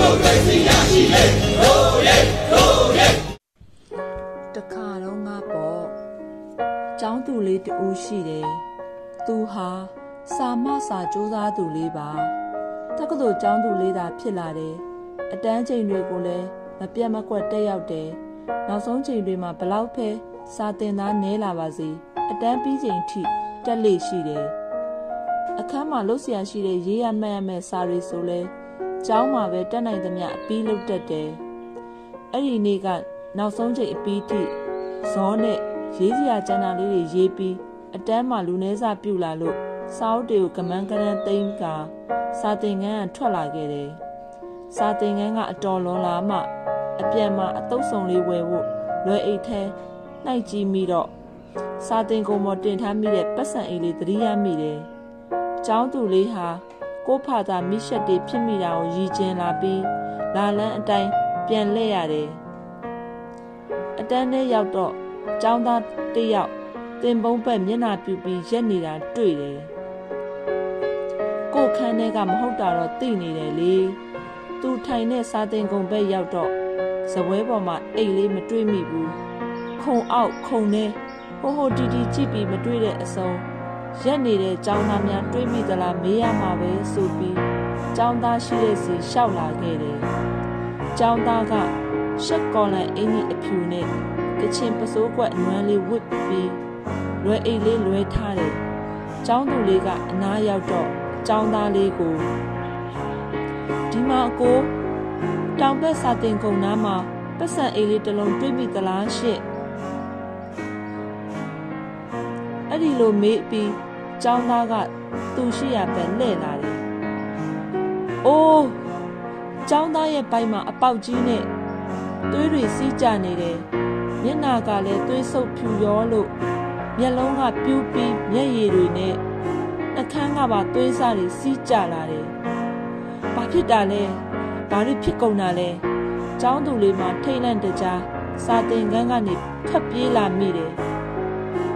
မိုကရေစီရရှိလေရိုးရဲရိုးရဲတခါတော့ငါပေါ့ចောင်းသူလေးတူရှိတယ်သူဟာစာမစာစူးစမ်းသူလေးပါတက္ကသိုလ်ចောင်းသူလေးသာဖြစ်လာတယ်အတန်းချိန်တွေကိုလည်းမပြတ်မကွက်တက်ရောက်တယ်နောက်ဆုံးချိန်တွေမှာဘလောက်ပဲစာတင်သားနဲလာပါစေအတန်းပြီးချိန်ထိတက်လေရှိတယ်အခန်းမှာလှုပ်ရှားရှိတဲ့ရေးရမှတ်ရမယ့်စာတွေဆိုလဲ ကျောင်းမှာပဲတက်နိုင်သမျှအပြီးလုပ်တတ်တယ်အဲ့ဒီနေ့ကနောက်ဆုံးချိန်အပြီးထိဇောနဲ့ရေးစရာကျန်တာလေးတွေရေးပြီးအတန်းမှာလူနေစာပြူလာလို့စာအုပ်တွေကိုကမန်းကရန်သိမ်းကစာသင်ခန်းကထွက်လာခဲ့တယ်စာသင်ခန်းကအတော်လွန်လာမှ အပြန်မှာအတုပ်ဆောင်လေးဝယ်ဖို့လွယ်အိတ်ထဲနှိုက်ကြည့်မိတော့စာသင်ကုန်ပေါ်တင်ထားမိတဲ့ပတ်စံအိတ်လေးသတိရမိတယ်။ကျောင်းသူလေးဟာ ကို့ဖာသာမိရှက်တွေဖြစ်မိတာကိုရည်ကျင်လာပြီးလာလန်းအတိုင်းပြန်လှည့်ရတယ်။အတန်းထဲရောက်တော့ကျောင်းသားတစ်ယောက်တင်ပုံးဘက်မျက်နှာပြူပြီးရက်နေတာတွေ့တယ်။ကို့ခန်းထဲကမဟုတ်တာတော့သိနေတယ်လေ။သူထိုင်တဲ့စာသင်ကုန်ဘက်ရောက်တော့ဇပွဲပေါ်မှာအိတ်လေးမတွေ့မိဘူးခုံအောက်ခုံထဲဟိုဟိုတီတီကြည့်ပြီးမတွေ့တဲ့အစုံ ရက်နေတဲ့ចောင်းသားများတွေးမိသလားမေးရမှာပဲဆိုပြီးចောင်းသားရှိတဲ့စီရှောက်လာခဲ့တယ်ចောင်းသားကရှက်ကော်လန်အင်းကြီးအဖြူနဲ့ကချင်ပစိုးကွက်နွမ်းလေးဝစ်ပြီးလွယ်အိတ်လေးလွယ်ထားတယ်ចောင်းသူလေးကအနားရောက်တော့ចောင်းသားလေးကိုဒီမှာအကိုတောင်ဘက်စာတင်ကုန်နားမှာပတ်စံအိတ်လေးတစ်လုံးတွေးမိသလားရှင့် အဲ့ဒီလိုမေးပြီးចောင်းသားကသူရှိရပဲလှည့်လာတယ်။အိုးចောင်းသားရဲ့ဘိုက်မှာအပေါက်ကြီးနဲ့သွေးတွေစီးကြနေတယ်။မျက်နာကလည်းသွေးဆုပ်ဖြူရောလို့မျက်လုံးကပြူးပြီးမျက်ရည်တွေနဲ့နှကန်းကပါသွေးစားတွေစီးကြလာတယ်။ဘာဖြစ်တာလဲ။ဘာတွေဖြစ်ကုန်တာလဲ။ចောင်းသူလေးမှာထိတ်လန့်တကြားစာတင်ကန်းကနေဖက်ပြေးလာမိတယ်။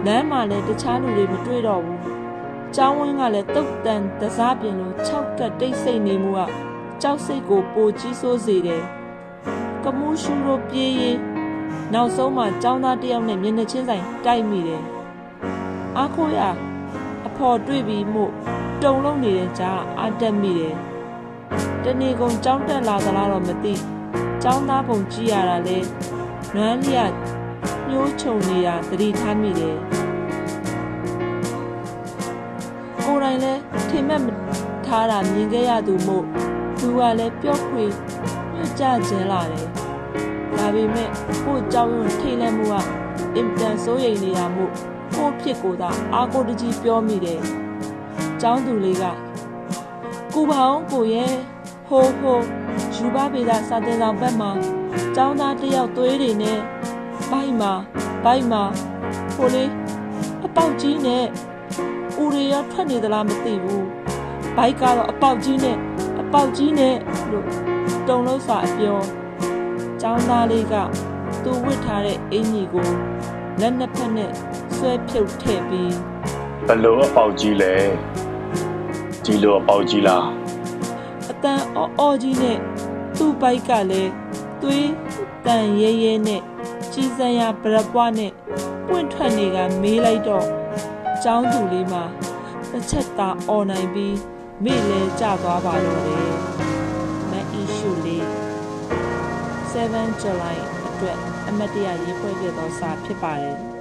လမ်းမှာလည်းတခြားလူတွေမတွေ့တော့ဘူး။ကျောင်းဝင်းကလည်းတုတ်တန်တစားပြင်လို၆ကတ်တိတ်ဆိတ်နေမှုကကြောက်စိတ်ကိုပိုကြီးဆိုးစေတယ်။ကမူးရှူတို့ပြေးရင်နောက်ဆုံးမှကျောင်းသားတယောက်နဲ့မျက်နှာချင်းဆိုင်တိုက်မိတယ်။အားခိုးရအဖော်တွေ့ပြီးမှုတုံလုံးနေတဲ့ကြားအာတက်မိတယ်။တနေကုန်ကြောင်းတက်လာသလားတော့မသိ။ကျောင်းသားပုံကြည့်ရတာလဲနွမ်းလျက်ညှိုးချုံနေတာသတိထားမိတယ် တိုင်လဲထိမက်ထားတာမြင်ခဲ့ရသူမို့သူကလည်းပျော့ခွေညှကြခြင်းလာတယ်ဒါပေမဲ့ကိုကြောက်ရွံ့ထိတ်လန့်မှုကအင်တန်စိုးရိမ်နေတာမို့ကိုဖြစ်ကိုသာအာကိုတကြီးပြောမိတယ်ကျောင်းသူလေးကကိုပါအောင်ကိုရဲ့ဟိုးဟိုးယူပါပေတာစာတင်ဆောင်ဘက်မှာကျောင်းသားတယောက်သွေးတွေနဲ့ဘိုက်မှာဘိုက်မှာဟိုလေးအပေါက်ကြီးနဲ့ ဦးရီရောထွက်နေသလားမသိဘူးဘိုက်ကတော့အပေါက်ကြီးနဲ့အပေါက်ကြီးနဲ့လို့တုံလို့စာအပြောចောင်းသားလေးကသူဝစ်ထားတဲ့အင်ကြီးကိုလက်နှစ်ဖက်နဲ့ဆွဲဖြုတ်ထည့်ပြီးဘလို့အပေါက်ကြီးလဲဒီလိုအပေါက်ကြီးလားအတန်အော်အော်ကြီးနဲ့သူ့ဘိုက်ကလည်းသွေးတန်ရဲရဲနဲ့ကြီးစံရဗရပွားနဲ့ပွင့်ထွက်နေကမေးလိုက်တော့ ចောင်းသူလေးမှာတစ်ချက်သာអော်နိုင်ပြီးမိလဲကြသွားပါတော့တယ်မတ်အီရှူလေး7 July အတွက်အမတ်တရရေးဖွဲ့ခဲ့သောစာဖြစ်ပါတယ်